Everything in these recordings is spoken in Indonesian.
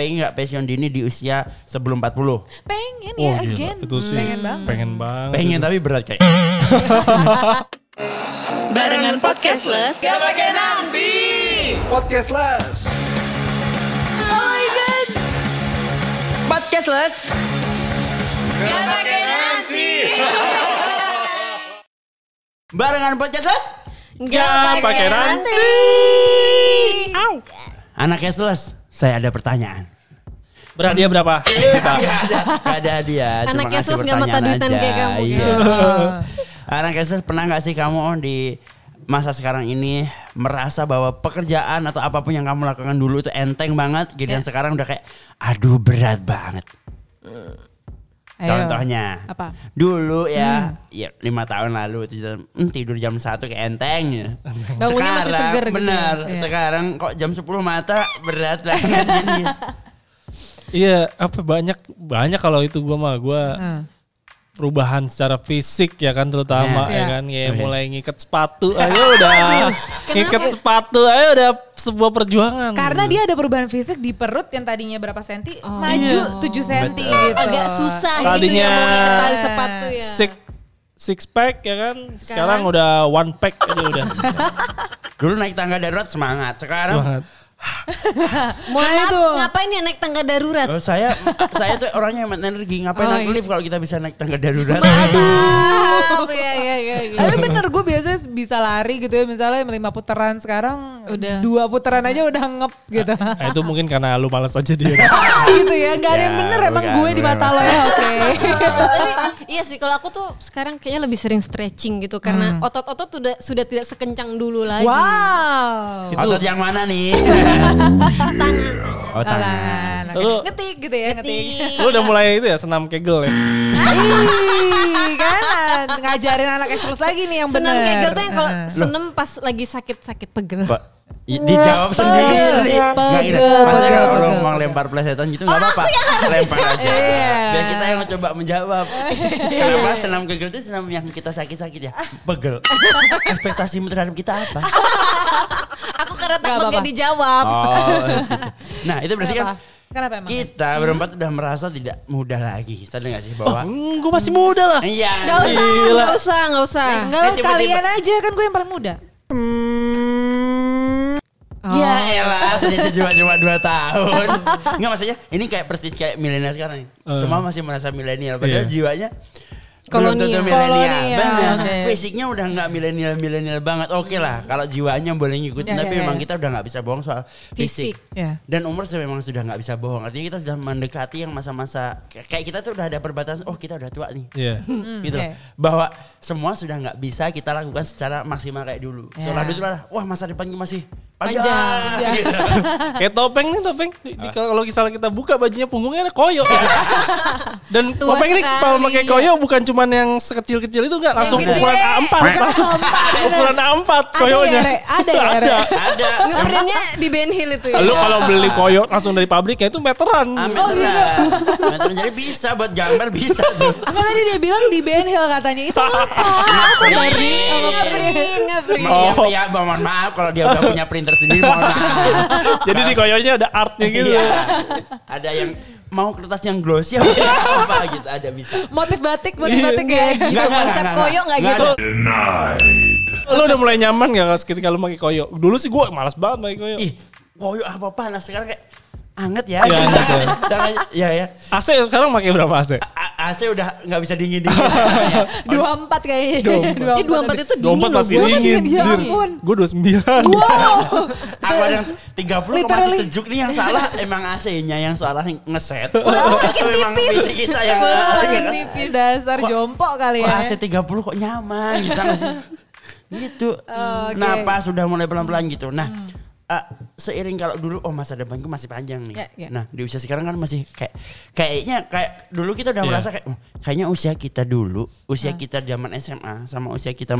pengen nggak pensiun dini di usia sebelum 40? Pengen Oh, ya gila. again. Itu sih Pengen banget. pengen banget. Pengen tapi berat kayak. Barengan podcastless Gak pakai nanti Podcastless. Podcastless. Gak pakai nanti Barengan podcastless. Gak pakai nanti. Anak cashless, saya ada pertanyaan. Berat dia berapa? Kita. Gak ada, gak ada dia. Cuma Anak cashless nggak mata duitan kayak kamu. Iya. Anak cashless pernah gak sih kamu di masa sekarang ini merasa bahwa pekerjaan atau apa pun yang kamu lakukan dulu itu enteng banget, Ya. dan sekarang udah kayak, aduh berat banget. Ayo. Contohnya, Apa? dulu ya, ya lima tahun lalu itu hmm, tidur jam satu kayak enteng ya. Bangunnya masih Sekarang, seger gitu ya. Benar, Iya. sekarang kok jam 10 mata berat banget jadi. Iya, apa banyak banyak kalau itu gua mah gua Hmm. Perubahan secara fisik ya kan terutama Iya. ya kan kayak Oke. mulai ngikat sepatu ayo udah ngikat sepatu ayo udah sebuah perjuangan. Karena dia ada perubahan fisik di perut yang tadinya berapa senti, Oh. maju 7 senti gitu. Agak susah gitu Tadinya ya mau ngikat tali sepatu ya six six pack ya kan. Sekarang, udah one pack aja udah. Dulu naik tangga darurat semangat, sekarang Banget. Mohon Nah, maaf itu. ngapain ya naik tangga darurat Oh, saya saya tuh orangnya hemat energi ngapain Oh, naik iya. lift kalau kita bisa naik tangga darurat. Aduh Iya iya iya iya. Tapi bener gue biasanya bisa lari gitu ya misalnya lima putaran sekarang Udah. dua putaran aja udah ngep gitu. Nah, itu mungkin karena lu malas aja dia. gitu ya, gak ada yang Ya, bener emang bukan, gue di mata lo ya oke. Tapi iya sih kalau aku tuh sekarang kayaknya lebih sering stretching gitu karena Hmm. otot-otot sudah sudah tidak sekencang dulu lagi. Wow. Otot yang mana nih? Tangan. Oh, tangan. Lu- Ngetik gitu ya, ngetik. lu udah mulai itu ya senam kegel ya. Ih, kan ngajarin anak cashless lagi nih yang bener. Senam kegel tuh yang kalau senam pas lagi sakit-sakit pegel. Pak, dijawab sendiri. Nggak gini, Maksudnya pegel, kalau pegel. mau lempar plesetan gitu nggak apa-apa. Lempar aja. Iya. Biar kita yang coba menjawab. Kenapa senam kegel itu senam yang kita sakit-sakit ya? Pegel. Ekspektasimu terhadap kita apa? Aku karena takut gak dijawab. Oh. Nah, itu berarti kan Kenapa? Emang? kita berempat udah merasa tidak mudah lagi. Sadar gak sih bahwa Hmm, gue masih muda lah. Iya. Gak usah, Gila. gak usah, gak usah. Enggak Eh, lah, tiba-tiba- kalian aja kan gue yang paling muda. Ya elah, sudah cuma cuma dua tahun. Enggak maksudnya ini kayak persis kayak milenial sekarang nih. Eh. Semua masih merasa milenial padahal Iya. jiwanya Kolonial. belum tentu milenial. Kolonial, oke. Fisiknya udah nggak milenial milenial banget. Oke lah, kalau jiwanya boleh ngikutin Ya, tapi ya, memang ya. kita udah nggak bisa bohong soal fisik. Fisik. Ya. Dan umur sih memang sudah nggak bisa bohong. Artinya kita sudah mendekati yang masa-masa kayak kita tuh udah ada perbatasan. Oh kita udah tua nih. Iya. gitu oke. loh. bahwa semua sudah nggak bisa kita lakukan secara maksimal kayak dulu. Ya. Soalnya dulu lah, wah masa depanku masih panjang. Panjang. Gitu. Kayak topeng nih topeng. Di- Kalau misalnya kita buka bajunya punggungnya ada koyo. Dan Tua topeng ini kalau sekali. pakai koyo bukan cuman yang sekecil-kecil itu enggak langsung gede. ukuran A4. Langsung ukuran A4 koyonya. ya? Ada ya, Re? Ada. Ngeprintnya di Ben Hill itu ya. Lu kalau beli koyo langsung dari pabrik ya itu meteran. Ah, Oh, gitu. meteran. Meteran. jadi bisa buat gambar bisa tuh. Enggak tadi dia bilang di Ben Hill katanya itu apa? Apa dari? Ngeprint, ngeprint. Oh. Ya, ya mohon maaf kalau dia udah punya printer sendiri mohon maaf. Jadi di koyonya ada artnya gitu. Iya. Ada yang mau kertas yang glossy apa gitu ada bisa. Motif batik, motif batik Enggak ya. gitu, Nggak, nggak, konsep nggak, koyo Nggak gitu. Lu udah mulai nyaman gak ketika lu pakai koyo? Dulu sih gue malas banget pakai koyo. Ih, koyo apa panas sekarang kayak anget ya. Iya, anget ya. Ya ya. AC sekarang pakai berapa AC? AC udah nggak bisa dingin dingin. Dua empat kayaknya. Eh 24 itu dingin Dompet loh. masih dingin. Ya ampun. Gue 29. Aku ada yang 30 kok masih sejuk nih yang salah emang AC-nya yang salah yang ngeset. makin tipis. kita yang Iya makin kan? tipis. Dasar jompo kali ya. AC 30 kok nyaman gitu nggak sih? Gitu. Oh. Nah pas sudah mulai pelan-pelan gitu. Nah eh, seiring kalau dulu oh masa depanku masih panjang nih. Ya, ya. Nah di usia sekarang kan masih kayak kayaknya kayak dulu kita udah Iya. merasa kayak "Oh, kayaknya usia kita dulu, usia kita zaman SMA sama usia kita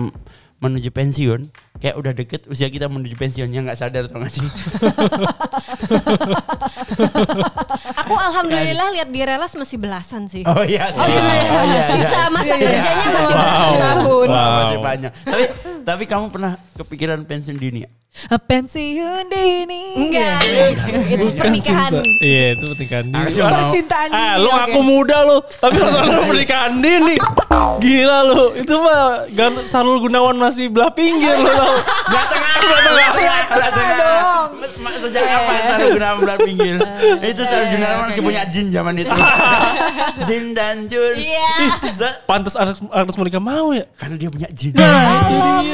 menuju pensiun, kayak udah deket usia kita menuju pensiun yang nggak sadar tau gak sih? Aku alhamdulillah lihat di relas masih belasan sih. Oh iya, oh, iya, Sisa masa Iya, iya. kerjanya masih Wow. belasan tahun. Wow. masih banyak. Tapi tapi kamu pernah kepikiran pensiun dini? ya? Pensiun dini. Enggak, itu pernikahan. Iya itu pernikahan dini. Aku Percintaan dini. Ah, lu ngaku muda lu, tapi lu pernikahan dini. Gila lu, itu mah Gan Sarul Gunawan masih belah pinggir lu tau. Belah tengah, belah tengah, belah tengah. Sejak kapan Sarul Gunawan belah pinggir? Itu Sarul Gunawan masih punya jin zaman itu. jin dan Jun. Iya. Pantas Agnes Monica mau ya? Karena dia punya jin. Bisa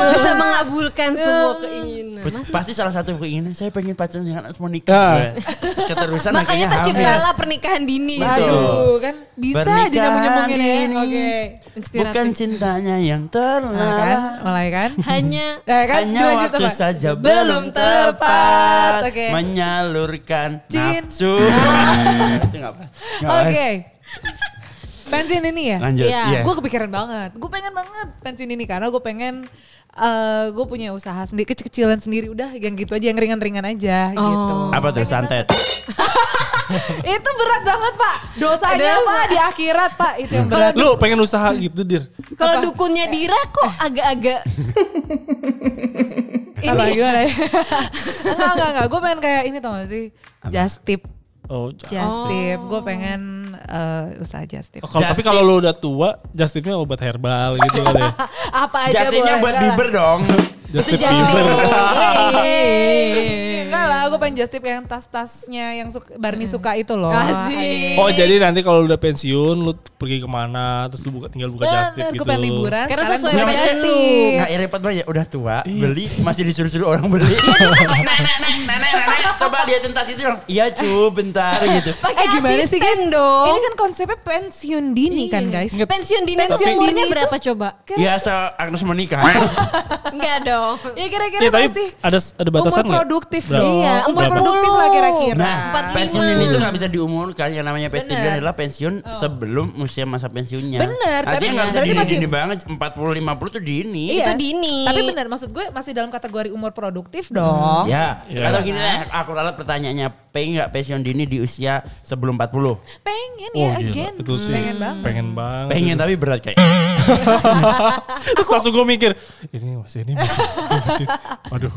mengabulkan semua keinginan. Mas, Pasti salah satu keinginan saya pengen pacaran dengan Asma Ah. nikah. Terus keterusan makanya akhirnya hamil. terciptalah pernikahan dini itu. Aduh kan bisa aja nyambung-nyambungin ya. ini Oke. Bukan cintanya yang Nah, kan, terlarang. mulai kan? Hanya Nah, kan Hanya waktu apa? saja belum tepat. tepat menyalurkan nafsu. Itu nggak pas. Nggak pas. Oke. Pensiun ini ya? Lanjut. Iya. Iya. Gue kepikiran banget. Gue pengen banget pensiun ini karena gue pengen eh gue punya usaha sendiri kecil-kecilan sendiri udah yang gitu aja yang ringan-ringan aja Oh. gitu. Apa tuh santet? Itu berat banget pak. Dosanya Dosa. pak di akhirat pak itu yang berat. Lu pengen usaha gitu, Dir? kalau dukunnya Dira kok agak-agak Apa gimana ya? enggak enggak enggak. Gue pengen kayak ini tau gak sih? Just tip. Oh, Just tip. Gue pengen eh, usaha just tip. Oh, kalau- tapi Just kalau lu udah tua, just tipnya obat herbal gitu kali ya. Apa aja buat. Bieber dong. Just itu tip jadi Bieber. Eh, Enggak lah, gue pengen just tip yang tas-tasnya yang suka, Barney suka itu loh. Asik. Oh jadi nanti kalau udah pensiun, lu pergi ke mana, terus lu buka, tinggal buka just tip gitu. gue pengen liburan. Karena sesuai buka passion lu. Nggak ya repot banget ya. Udah tua, beli masih disuruh-suruh orang beli. nenek, nenek, nenek, nenek, coba liatin tas itu dong. Iya cu, bentar gitu. pakai Eh gimana sih guys? dong. Ini kan konsepnya pensiun dini kan guys. Ingat- pensiun dini Pensiun umurnya dini berapa coba? Ya se Agnes menikah. Enggak dong. Ya kira-kira Iya tapi masih ada ada batasan umur produktif Berapa? dong. Iya, umur berapa? produktif lah kira-kira. Nah, 45. pensiun ini tuh nggak bisa diumurkan. Yang namanya pensiun Bener. dini adalah pensiun sebelum usia masa pensiunnya. Bener, tapi Artinya nggak bisa berarti masih- dini-dini banget. 40-50 tuh dini. Itu dini. Iya. Tapi benar maksud gue masih dalam kategori umur produktif dong. Ya, Ya. atau gini deh, aku ralat pertanyaannya, pengen nggak pensiun dini di usia sebelum 40? Pengen Oh, ya gila. again. Itu sih Pengen banget. Pengen banget. Pengen tapi berat kayak. Terus langsung gue mikir, ini masih ini masih, masih. Aduh.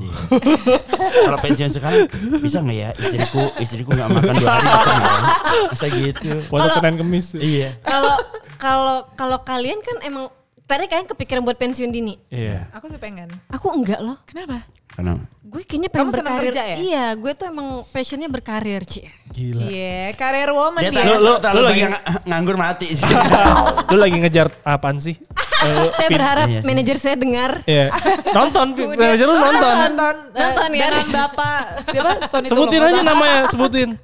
Kalau pensiun sekarang bisa nggak ya istriku istriku nggak makan dua hari bisa nggak? ya? Masa gitu? Puasa Senin Kemis. Iya. Kalau kalau kalau kalian kan emang tadi kalian kepikiran buat pensiun dini. Iya. Aku sih pengen. Aku enggak loh. Kenapa? Karena Gue kayaknya pengen Kamu berkarir. kerja ya? Iya, gue tuh emang passionnya berkarir, Ci. Gila. Iya, karir woman dia dia. Lu- lu- lu lagi lagi- ng- nganggur mati sih. Lu lagi ngejar apaan sih? Eh, Saya pin- berharap Iya manajer saya dengar. Iya. Nonton, pi- manajer lu nonton. Nonton, Nonton ya. Dengan bapak siapa? Sony Sebutin aja namanya, sebutin.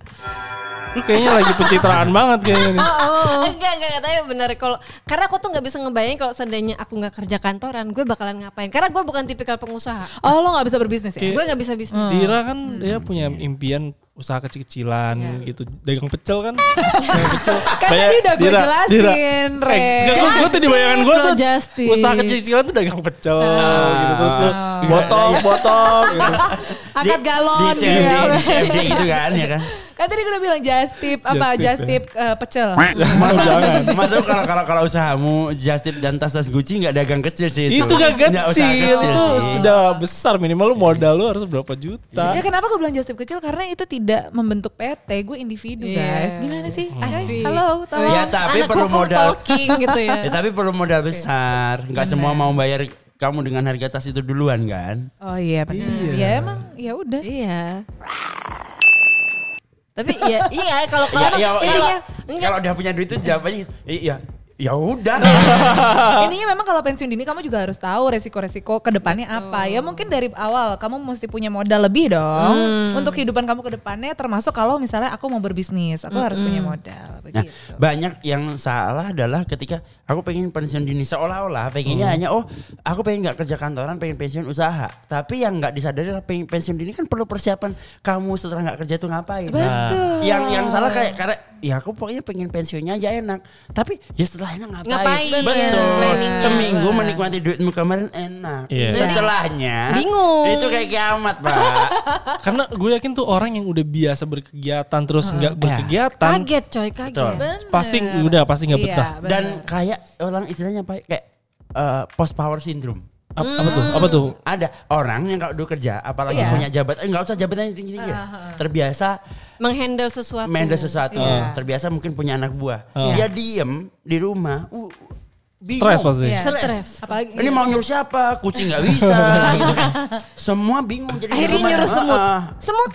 Lu kayaknya lagi pencitraan banget kayaknya nih. Oh, enggak, enggak, enggak, tapi bener kalau karena aku tuh nggak bisa ngebayangin kalau seandainya aku nggak kerja kantoran, gue bakalan ngapain? Karena gue bukan tipikal pengusaha. Oh lo gak bisa berbisnis ya? Gue nggak bisa bisnis. Dira kan dia punya impian usaha kecil-kecilan gitu. Dagang pecel kan. Dagang pecel. Kan tadi udah gue jelasin, Re. Eh, gue tuh di bayangan gue tuh lo just tip. usaha kecil-kecilan tuh dagang pecel gitu. Terus lu botol, botol gitu. Angkat galon di gitu CMD, ya. di CMD gitu kan ya kan. Kan tadi gue udah bilang just tip apa Just tip, just ya. tip eh, pecel. Mau jangan. Masuk kalau kalau kalau usahamu just tip dan tas-tas Gucci nggak dagang kecil sih itu. Itu gak usaha kecil, itu sih. udah besar minimal lu modal lu harus berapa juta. Ya kenapa gue bilang just tip kecil karena itu tidak membentuk PT, gue individu Iya. guys. Gimana sih? Guys, Asik. halo, tolong. Ya tapi Anak perlu modal. talking gitu ya. Ya tapi perlu modal besar. Nggak semua mau bayar kamu dengan harga tas itu duluan kan? Oh iya benar. Ya emang ya udah. Iya. Tapi iya, iya kalau kalau ya, intinya ya, enggak kalau udah punya duit itu jawabannya iya. Ya udah. Intinya memang kalau pensiun dini kamu juga harus tahu resiko-resiko ke depannya apa. Ya mungkin dari awal kamu mesti punya modal lebih dong untuk kehidupan kamu ke depannya termasuk kalau misalnya aku mau berbisnis, aku harus punya modal Nah, begitu. banyak yang salah adalah ketika aku pengen pensiun dini seolah-olah pengennya hanya oh aku pengen nggak kerja kantoran pengen pensiun usaha tapi yang nggak disadari pengen pensiun dini kan perlu persiapan kamu setelah nggak kerja itu ngapain Betul. yang yang salah kayak karena ya aku pokoknya pengen pensiunnya aja enak. Tapi ya setelah enak ngapain? Ngapain, Betul. planningnya. Seminggu Benar. menikmati duitmu kemarin enak. Iya. Setelahnya Bingung. Itu kayak kiamat, Pak. Karena gue yakin tuh orang yang udah biasa berkegiatan terus nggak berkegiatan Kaget coy, kaget. Pasti udah pasti nggak Iya, betah. bener. Dan kayak orang istilahnya apa? ya, Kayak post power syndrome. Ap- Apa tuh? Apa tuh? Ada orang yang kalau udah kerja, apalagi Iya. punya jabatan, eh, nggak usah jabatan yang tinggi-tinggi ya. Terbiasa Menghandle sesuatu. manage sesuatu, Iya. terbiasa mungkin punya anak buah. Ah. Dia diem di rumah, uh. Stres pasti. Iya. Stres. Apalagi Ini mau nyuruh siapa? Kucing nggak bisa. gitu kan. Semua bingung jadi di Akhirnya rumah, nyuruh semut. ah. Semut.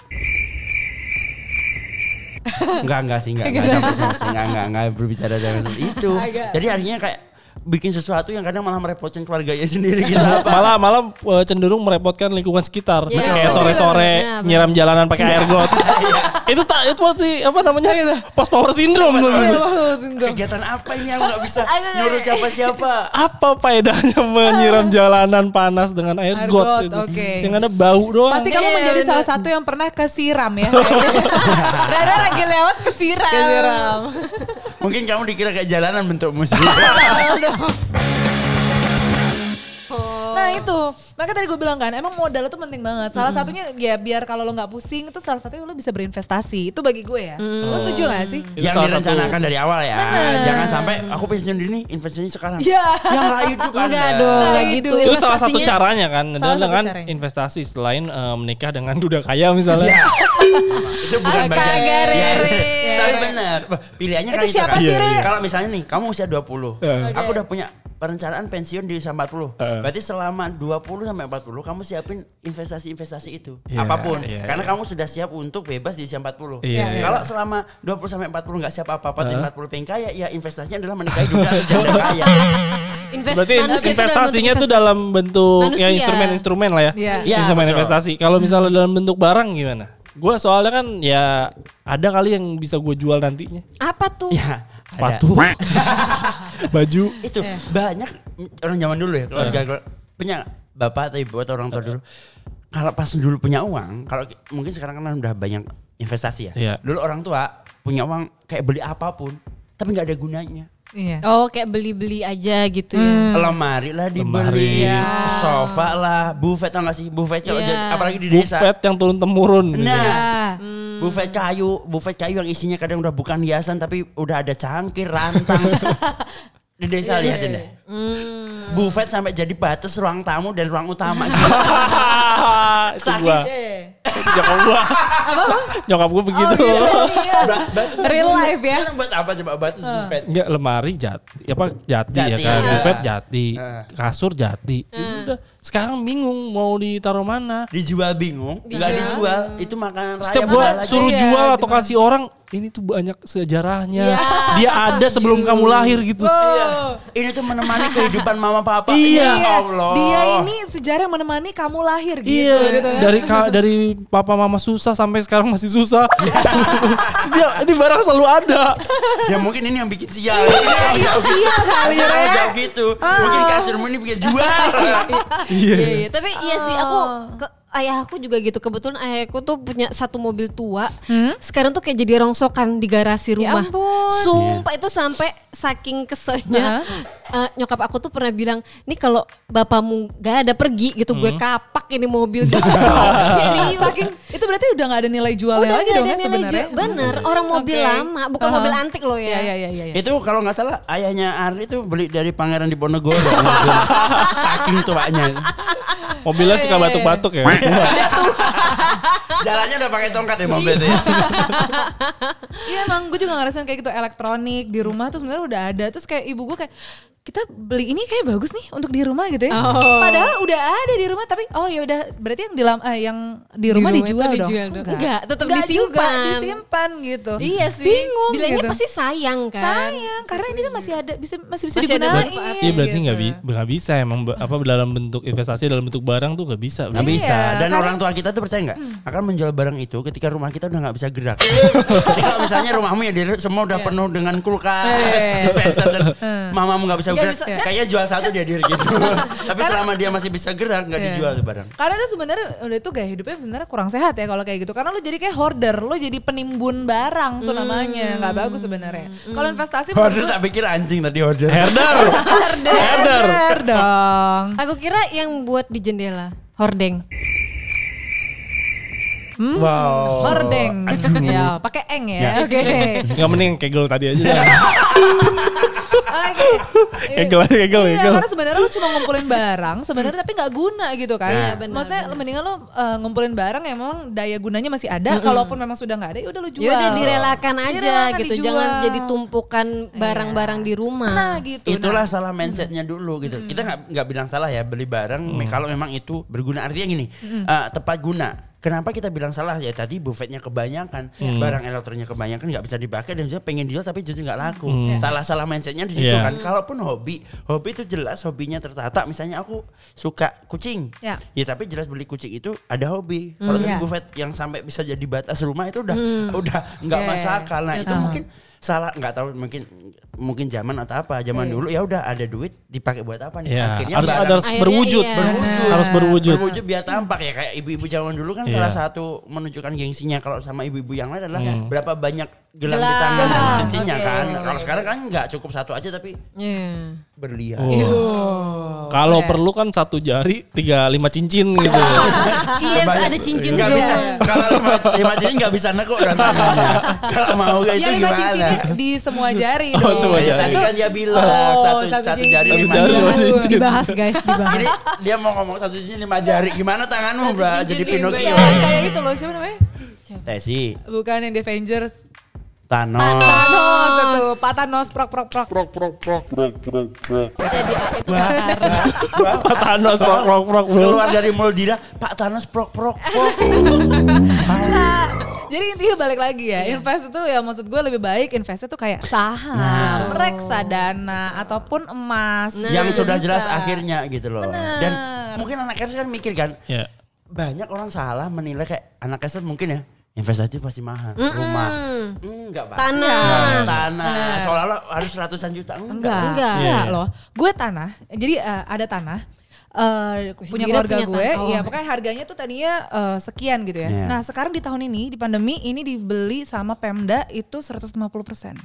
Enggak, enggak sih, enggak, enggak, sana sih. enggak, enggak, enggak berbicara dengan itu. Jadi artinya kayak bikin sesuatu yang kadang malah merepotkan keluarganya sendiri gitu apa. malah malah eh, cenderung merepotkan lingkungan sekitar. Iya. Kayak sore-sore benar. nyiram jalanan pakai air got. itu tak itu pasti apa namanya? Post power syndrome tuh. Kegiatan apa ini aku nggak bisa nyuruh siapa-siapa. Apa faedahnya menyiram jalanan panas dengan air, Air got, got, itu? oke. Yang ada bau doang. Pasti kamu Iya, menjadi salah satu yang pernah kesiram ya. Rara lagi lewat kesiram. Kesiram. Mungkin kamu dikira kayak jalanan bentuk musik. Nah itu, makanya tadi gue bilang kan, emang modal itu penting banget. Salah satunya ya biar kalau lo nggak pusing itu salah satunya lo bisa berinvestasi. Itu bagi gue ya. Lo setuju gak sih? Itu yang salah satu- direncanakan dari awal ya. Bener. Jangan sampai aku pensiun dini investasinya sekarang. Iya. Yang nggak hidup Enggak Anda. dong, enggak Nah, gitu. itu. itu salah satu caranya kan Salah dengan satu dengan caranya. investasi selain eh, menikah dengan duda kaya misalnya. Iya. itu bukan bagian. Ya. Tapi benar. Pilihannya Itu kan itu siapa kan. sih, Re? Kalau misalnya nih, kamu usia 20. Iya. Aku udah punya perencanaan pensiun di usia 40. Heeh. Berarti selama 20 sampai 40 kamu siapin investasi-investasi itu. Iya, apa pun. iya, Karena iya. kamu sudah siap untuk bebas di usia 40. Iya, iya. Kalau selama 20 sampai 40 nggak siap apa-apa di 40 pengen kaya, ya investasinya adalah menikahi duda janda kaya. Invest- Berarti manusia itu dalam investasinya bentuk tuh dalam bentuk ya Manusia. instrumen-instrumen lah ya. Iya. Iya, Instrumen betul. investasi. Kalau misalnya dalam bentuk barang gimana? Gue soalnya kan ya ada kali yang bisa gue jual nantinya. Apa tuh? ya. Sepatu, baju. itu Iya. banyak orang zaman dulu ya keluarga punya bapak atau ibu atau orang tua dulu kalau pas dulu punya uang kalau ki- mungkin sekarang kan udah banyak investasi ya Iya. dulu orang tua punya uang kayak beli apa pun tapi nggak ada gunanya Iya. Oh kayak beli-beli aja gitu ya. lemari lah Lemari. dibeli Iya. sofa lah buffet tau gak sih buffet kalau Iya. jadi- apalagi di desa Buffet yang turun temurun. nah Ya. Buffet kayu buffet kayu yang isinya kadang udah bukan hiasan tapi udah ada cangkir rantang. Di desa lihatin deh Hmm. buffet sampai jadi batas ruang tamu dan ruang utama itu Saking- gua. Nyokap gua. Nyokap gua begitu. Real life ya. Sekarang buat apa coba batas buffet Enggak lemari jati, apa jati, ya Jati, kan, iya. buffet jati, Eh. kasur jati. Itu udah sekarang bingung mau ditaruh mana. dijual bingung nggak dijual itu makanan raya Setiap gua suruh Iya, jual atau gimana? kasih orang, ini tuh banyak sejarahnya. Iya, Dia ada sebelum kamu lahir gitu. Wow. ini tuh menemani kehidupan mama papa Iya. ya Allah Dia ini sejarah yang menemani kamu lahir gitu. Iya, gitu kan. dari ka- dari papa mama susah sampai sekarang masih susah. Dia ini barang selalu ada. ya mungkin ini yang bikin sial Iya, sial kali ya. Jauh gitu mungkin kasirmu ini bikin jual Iya, iya. Tapi iya sih aku ayah aku juga gitu. Kebetulan ayahku tuh punya satu mobil tua. Sekarang tuh kayak jadi rongsokan di garasi Ya rumah. ampun. Sumpah itu sampai saking keselnya. eh, nyokap aku tuh pernah bilang, "Nih kalau bapakmu gak ada pergi gitu, gue kapak ini mobil." Serius. Saking itu berarti udah nggak ada nilai jualnya Udah lagi gak dong ada ya nilai sebenarnya. Bener, orang mobil Oke. lama, bukan Aha. mobil antik loh ya. Iya iya iya iya. itu kalau nggak salah ayahnya Ari itu beli dari pangeran Diponegoro mobil. saking tuanya Mobilnya suka batuk-batuk ya. jalannya udah pakai tongkat ya mobil itu ya Iya emang gue juga ngerasain kayak gitu elektronik di rumah tuh sebenarnya udah ada. Terus kayak ibu gue kayak kita beli ini kayak bagus nih untuk di rumah gitu ya. Oh. Padahal udah ada di rumah tapi oh ya udah berarti yang di lam- eh, yang di rumah, rumah dijual, dong. dijual dong. Enggak, tetap disimpan. juga, disimpan gitu. Iya sih. Bingung Bilangnya gitu. pasti sayang kan. sayang karena ini kan masih ada bisa masih bisa Masih digunain. Iya berarti gitu. nggak bi- nggak bisa emang apa dalam bentuk investasi dalam bentuk barang tuh nggak bisa. Nggak Iya, bisa. Dan karena- orang tua kita tuh percaya nggak akan menjual barang itu ketika rumah kita udah nggak bisa gerak. Kalau misalnya rumahmu ya di- semua udah penuh dengan kulkas, Iya. dispenser dan mamamu nggak bisa Bisa- kayaknya jual satu dia diri gitu. Tapi selama dia masih bisa gerak nggak Iya. dijual tuh barang. Karena sebenarnya udah itu gaya hidupnya sebenarnya kurang sehat ya kalau kayak gitu. Karena lu jadi kayak hoarder, lu jadi penimbun barang tuh namanya, nggak bagus sebenarnya. Kalau investasi gua- tak pikir anjing tadi. Herder. Herder. Hoarder dong. Aku kira yang buat di jendela. Hordeng. Wow. Hordeng. ya, pakai eng ya. Oke. Nggak mending kegel tadi aja. Oke. Kegel aja, kegel, Iya, kegel. karena sebenarnya lu cuma ngumpulin barang, sebenarnya tapi nggak guna gitu kan. Iya, benar, Maksudnya benar. mendingan lu uh, ngumpulin barang yang memang daya gunanya masih ada. Kalaupun memang sudah nggak ada, ya udah lu jual. Ya udah direlakan aja Direlakan, gitu. dijual. Jangan jadi tumpukan barang-barang di rumah. Nah gitu. Itulah Nah, salah mindsetnya dulu gitu. Kita nggak nggak bilang salah ya beli barang me- kalau memang itu berguna artinya gini eh, tepat guna. Kenapa kita bilang salah ya tadi buffetnya kebanyakan, barang elektroniknya kebanyakan nggak bisa dipakai dan juga pengen dijual tapi justru nggak laku. Salah salah mindsetnya di situ Iya. kan. Kalaupun hobi, hobi itu jelas hobinya tertata. Misalnya aku suka kucing, Ya. ya tapi jelas beli kucing itu ada hobi. Kalau tadi Ya. buffet yang sampai bisa jadi batas rumah itu udah udah nggak Oke. masuk akal. Nah itu Betul. mungkin salah nggak tahu mungkin mungkin zaman atau apa zaman Iya. dulu ya udah ada duit dipakai buat apa nih Ya, akhirnya harus barang ada harus berwujud. iya. berwujud Harus berwujud. berwujud biar tampak ya kayak ibu-ibu zaman dulu kan Iya. salah satu menunjukkan gengsinya kalau sama ibu-ibu yang lain adalah berapa banyak gelang di Gelang. tangan dan cincinnya Oke, kan kalau sekarang kan nggak cukup satu aja tapi Iya. berlian Oh. Kalau perlu kan satu jari tiga lima cincin gitu. Iya, Kebanyak- ada cincin nggak juga. bisa kalau lima, lima cincin nggak bisa nekuk kalau mau kayak itu Ya lima gimana cincinnya di semua jari Oh, dong. semua Ya, jari. tadi kan dia bilang Oh, satu, satu satu, jari lima jari lima cincin. cincin. Dibahas guys, dibahas. Jadi dia mau ngomong satu cincin lima jari. Gimana tanganmu, Mbak? Jadi Pinocchio. Kayak kayak itu loh, siapa namanya? Tesi, Bukan yang di Avengers. Thanos. Thanos itu, Pak Thanos prok prok prok. Jadi itu Pak Thanos prok prok prok bro. Keluar dari mulut dia, Pak Thanos prok prok prok. Nah, jadi intinya balik lagi ya, invest itu ya maksud gue lebih baik investnya tuh kayak saham, reksadana ataupun emas. Nah. Yang Itu sudah bisa. jelas akhirnya gitu loh. Bener. Dan mungkin anak kecil kan mikir kan, Ya. banyak orang salah menilai kayak anak kecil mungkin ya investasi pasti mahal, rumah. Enggak, Pak. Tanah. Enggak, tanah. Seolah-olah harus ratusan juta. Enggak. Enggak, Enggak. enggak Iya. loh. Gue tanah, jadi eh, ada tanah. Eh, punya keluarga punya gue, tanah. Oh. ya pokoknya harganya tuh tadinya eh, sekian gitu ya. Iya. Nah sekarang di tahun ini, di pandemi ini dibeli sama Pemda itu 150 persen.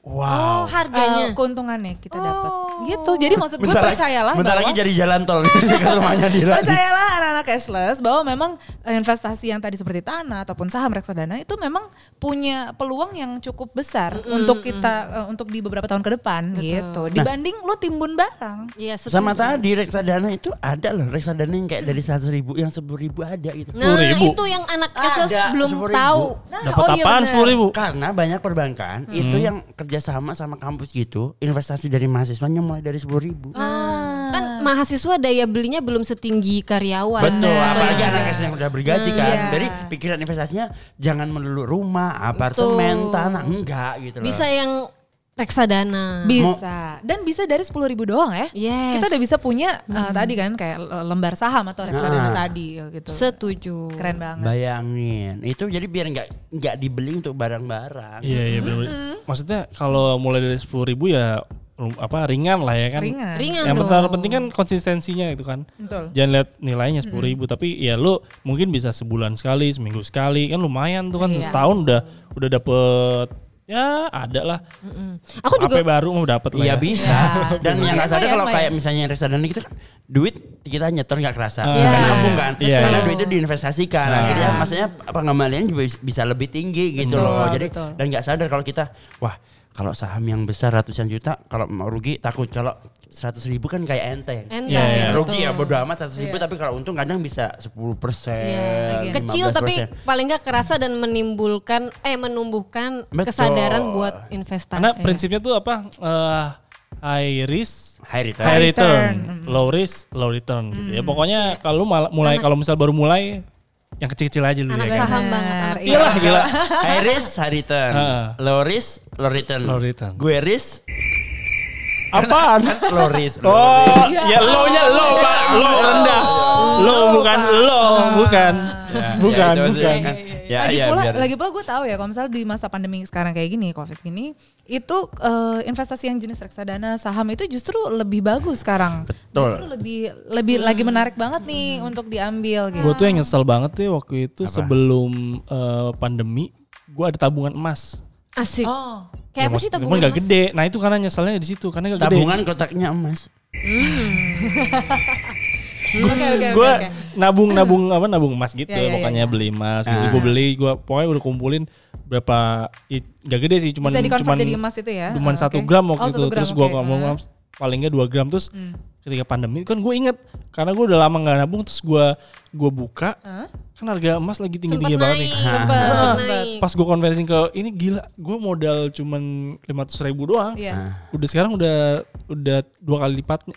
Oh, Wow. Eh, harganya. keuntungannya kita dapat. Oh. Gitu. Jadi maksud gue Bentar lagi- percayalah bentar bahwa lagi jadi jalan tol rumahnya Dira. percayalah anak-anak cashless bahwa memang investasi yang tadi seperti tanah ataupun saham reksadana itu memang punya peluang yang cukup besar untuk kita eh, untuk di beberapa tahun ke depan gitu. Dibanding lu timbun barang. Iya, setuju. Sama tadi reksadana itu ada loh reksadana yang kayak dari seratus ribu yang sepuluh ribu ada gitu. Nah, 10.000. itu yang anak Ada, Asus belum 10.000. tahu. Nah, Dapat oh iya apaan bener. sepuluh ribu? Karena banyak perbankan itu yang kerjasama sama kampus gitu investasi dari mahasiswanya mulai dari sepuluh ribu. Kan mahasiswa daya belinya belum setinggi karyawan. Betul, Benar. apalagi anak SD yang udah bergaji kan. Iya. Dari pikiran investasinya jangan melulu rumah, apartemen, Betul. tanah, enggak gitu loh. Bisa yang reksadana. Bisa. Dan bisa dari sepuluh ribu doang ya. Yes. Kita udah bisa punya eh, tadi kan kayak lembar saham atau reksadana Nah. tadi gitu. Setuju. Keren banget. Bayangin, itu jadi biar nggak nggak dibeli untuk barang-barang. Iya iya bener. Maksudnya kalau mulai dari sepuluh ribu ya apa ringan lah ya kan. Ringan. Ringan Yang penting, penting kan konsistensinya itu kan. Betul. Jangan lihat nilainya sepuluh ribu tapi ya lu mungkin bisa sebulan sekali, seminggu sekali kan lumayan tuh kan Iya. setahun udah udah dapet ya ada lah. Aku juga HP baru mau dapet lah Iya ya. bisa. Dan yang nggak sadar kalau kayak misalnya reksadana gitu kan duit kita nyetor nggak kerasa. Ah. Karena Iya. nabung kan. Iya, Karena iya. duit itu diinvestasikan. Nah. Akhirnya Iya. maksudnya pengembalian juga bis- bisa lebih tinggi gitu Betul, loh. Jadi betul. dan nggak sadar kalau kita wah kalau saham yang besar ratusan juta kalau mau rugi takut kalau seratus ribu kan kayak enteng. Enteng, Iya, iya. betul. Rugi ya bodo amat seratus ribu Iya. tapi kalau untung kadang bisa 10 persen. Iya. Kecil tapi paling nggak kerasa dan menimbulkan eh menumbuhkan Betul. kesadaran buat investasi. Karena prinsipnya tuh apa? eh, high risk high return. high return, return. low risk, low return gitu ya. Pokoknya kalau mal- mulai kalau misal baru mulai yang kecil-kecil aja dulu anak ya kan. saham banget. Anak Iya. Lah gila. Low risk, low return. Low return. Gue risk, Apaan? low risk. low Oh, ya lo-nya lo, Pak. Lo rendah. Lo bukan lo, bukan. Ya, Bukan, ya, maksudnya bukan. Ya, lagi ya, pula, biar- lagi pula gue tahu ya kalau misalnya di masa pandemi sekarang kayak gini, covid gini, itu eh, investasi yang jenis reksadana, saham itu justru lebih bagus sekarang. Betul. Justru lebih lebih lagi menarik banget nih untuk diambil gitu. Gue tuh yang nyesel banget tuh waktu itu sebelum eh, pandemi, gue ada tabungan emas. Asik. Oh. Kayak apa Ya, sih maksud- tabungan Cuman gak emas? gede. Nah itu karena nyeselnya di situ karena gak gede. Tabungan kotaknya emas. Oke gue nabung nabung apa nabung emas gitu ya, ya, pokoknya ya. beli emas gitu Ah. gue beli gue pokoknya udah kumpulin berapa gak gede sih cuman cuman jadi emas itu ya? cuman Ah, satu oke. gram Oh, waktu itu satu gram, terus gue nggak mau Ah. paling nggak dua gram terus Hmm. ketika pandemi kan gue inget karena gue udah lama nggak nabung terus gue gue buka kan harga emas lagi tinggi tinggi banget nih Sempet Sempet. naik. pas gue konversing ke ini gila gue modal cuman lima ribu doang Iya. udah sekarang udah udah dua kali lipatnya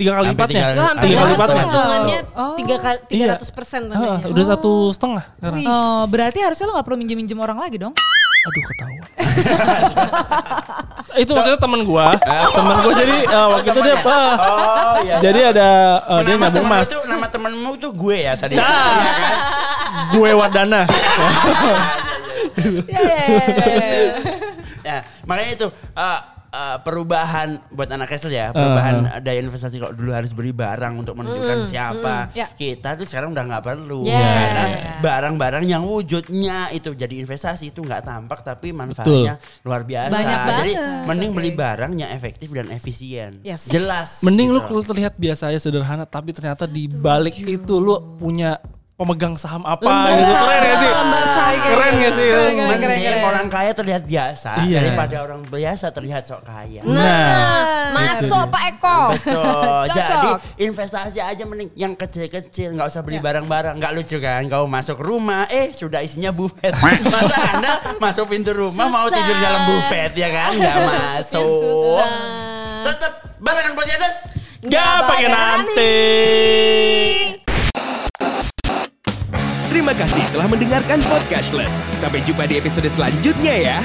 tiga kali Hampir lipatnya tiga hampir tiga kali dapat tuh lipatnya hitungannya Oh. tiga kali Iya. tiga ratus persen Ah, udah satu setengah sekarang. Oh, berarti harusnya lo gak perlu minjem-minjem orang lagi dong? Aduh ketahuan. itu maksudnya temen gua, temen gua jadi eh, waktu itu dia apa? Oh iya. Jadi ada eh, dia nabung emas. tuh, nama temenmu tuh gue ya tadi. Gue Wardana. Iya iya iya. Ya, makanya itu uh, uh, perubahan buat anak Kesel ya, perubahan daya investasi kalau dulu harus beli barang untuk menunjukkan siapa. Ya. Kita tuh sekarang udah nggak perlu Yeah. karena barang-barang yang wujudnya itu jadi investasi itu nggak tampak tapi manfaatnya luar biasa. Banyak Jadi banget. mending Oke. beli barang yang efektif dan efisien. Yes. Jelas. Mending lu gitu. kalau terlihat biasa aja sederhana tapi ternyata di balik itu lu punya pemegang saham apa Lembar gitu. Keren gak sih? lembar saham. Keren gak sih? Keren, keren, keren, keren. orang kaya terlihat biasa Iya. daripada orang biasa terlihat sok kaya. Nah, Masuk Pak Eko. Betul. Cocok. Jadi investasi aja mending yang kecil-kecil, nggak usah beli barang-barang. Nggak lucu kan? Kau masuk rumah, eh sudah isinya buffet. Masa anda masuk pintu rumah mau Susah. tidur dalam buffet ya kan? Nggak masuk. Tetap barengan Posiatus. Gak pakai nanti. Terima kasih telah mendengarkan Podcastless. Sampai jumpa di episode selanjutnya ya.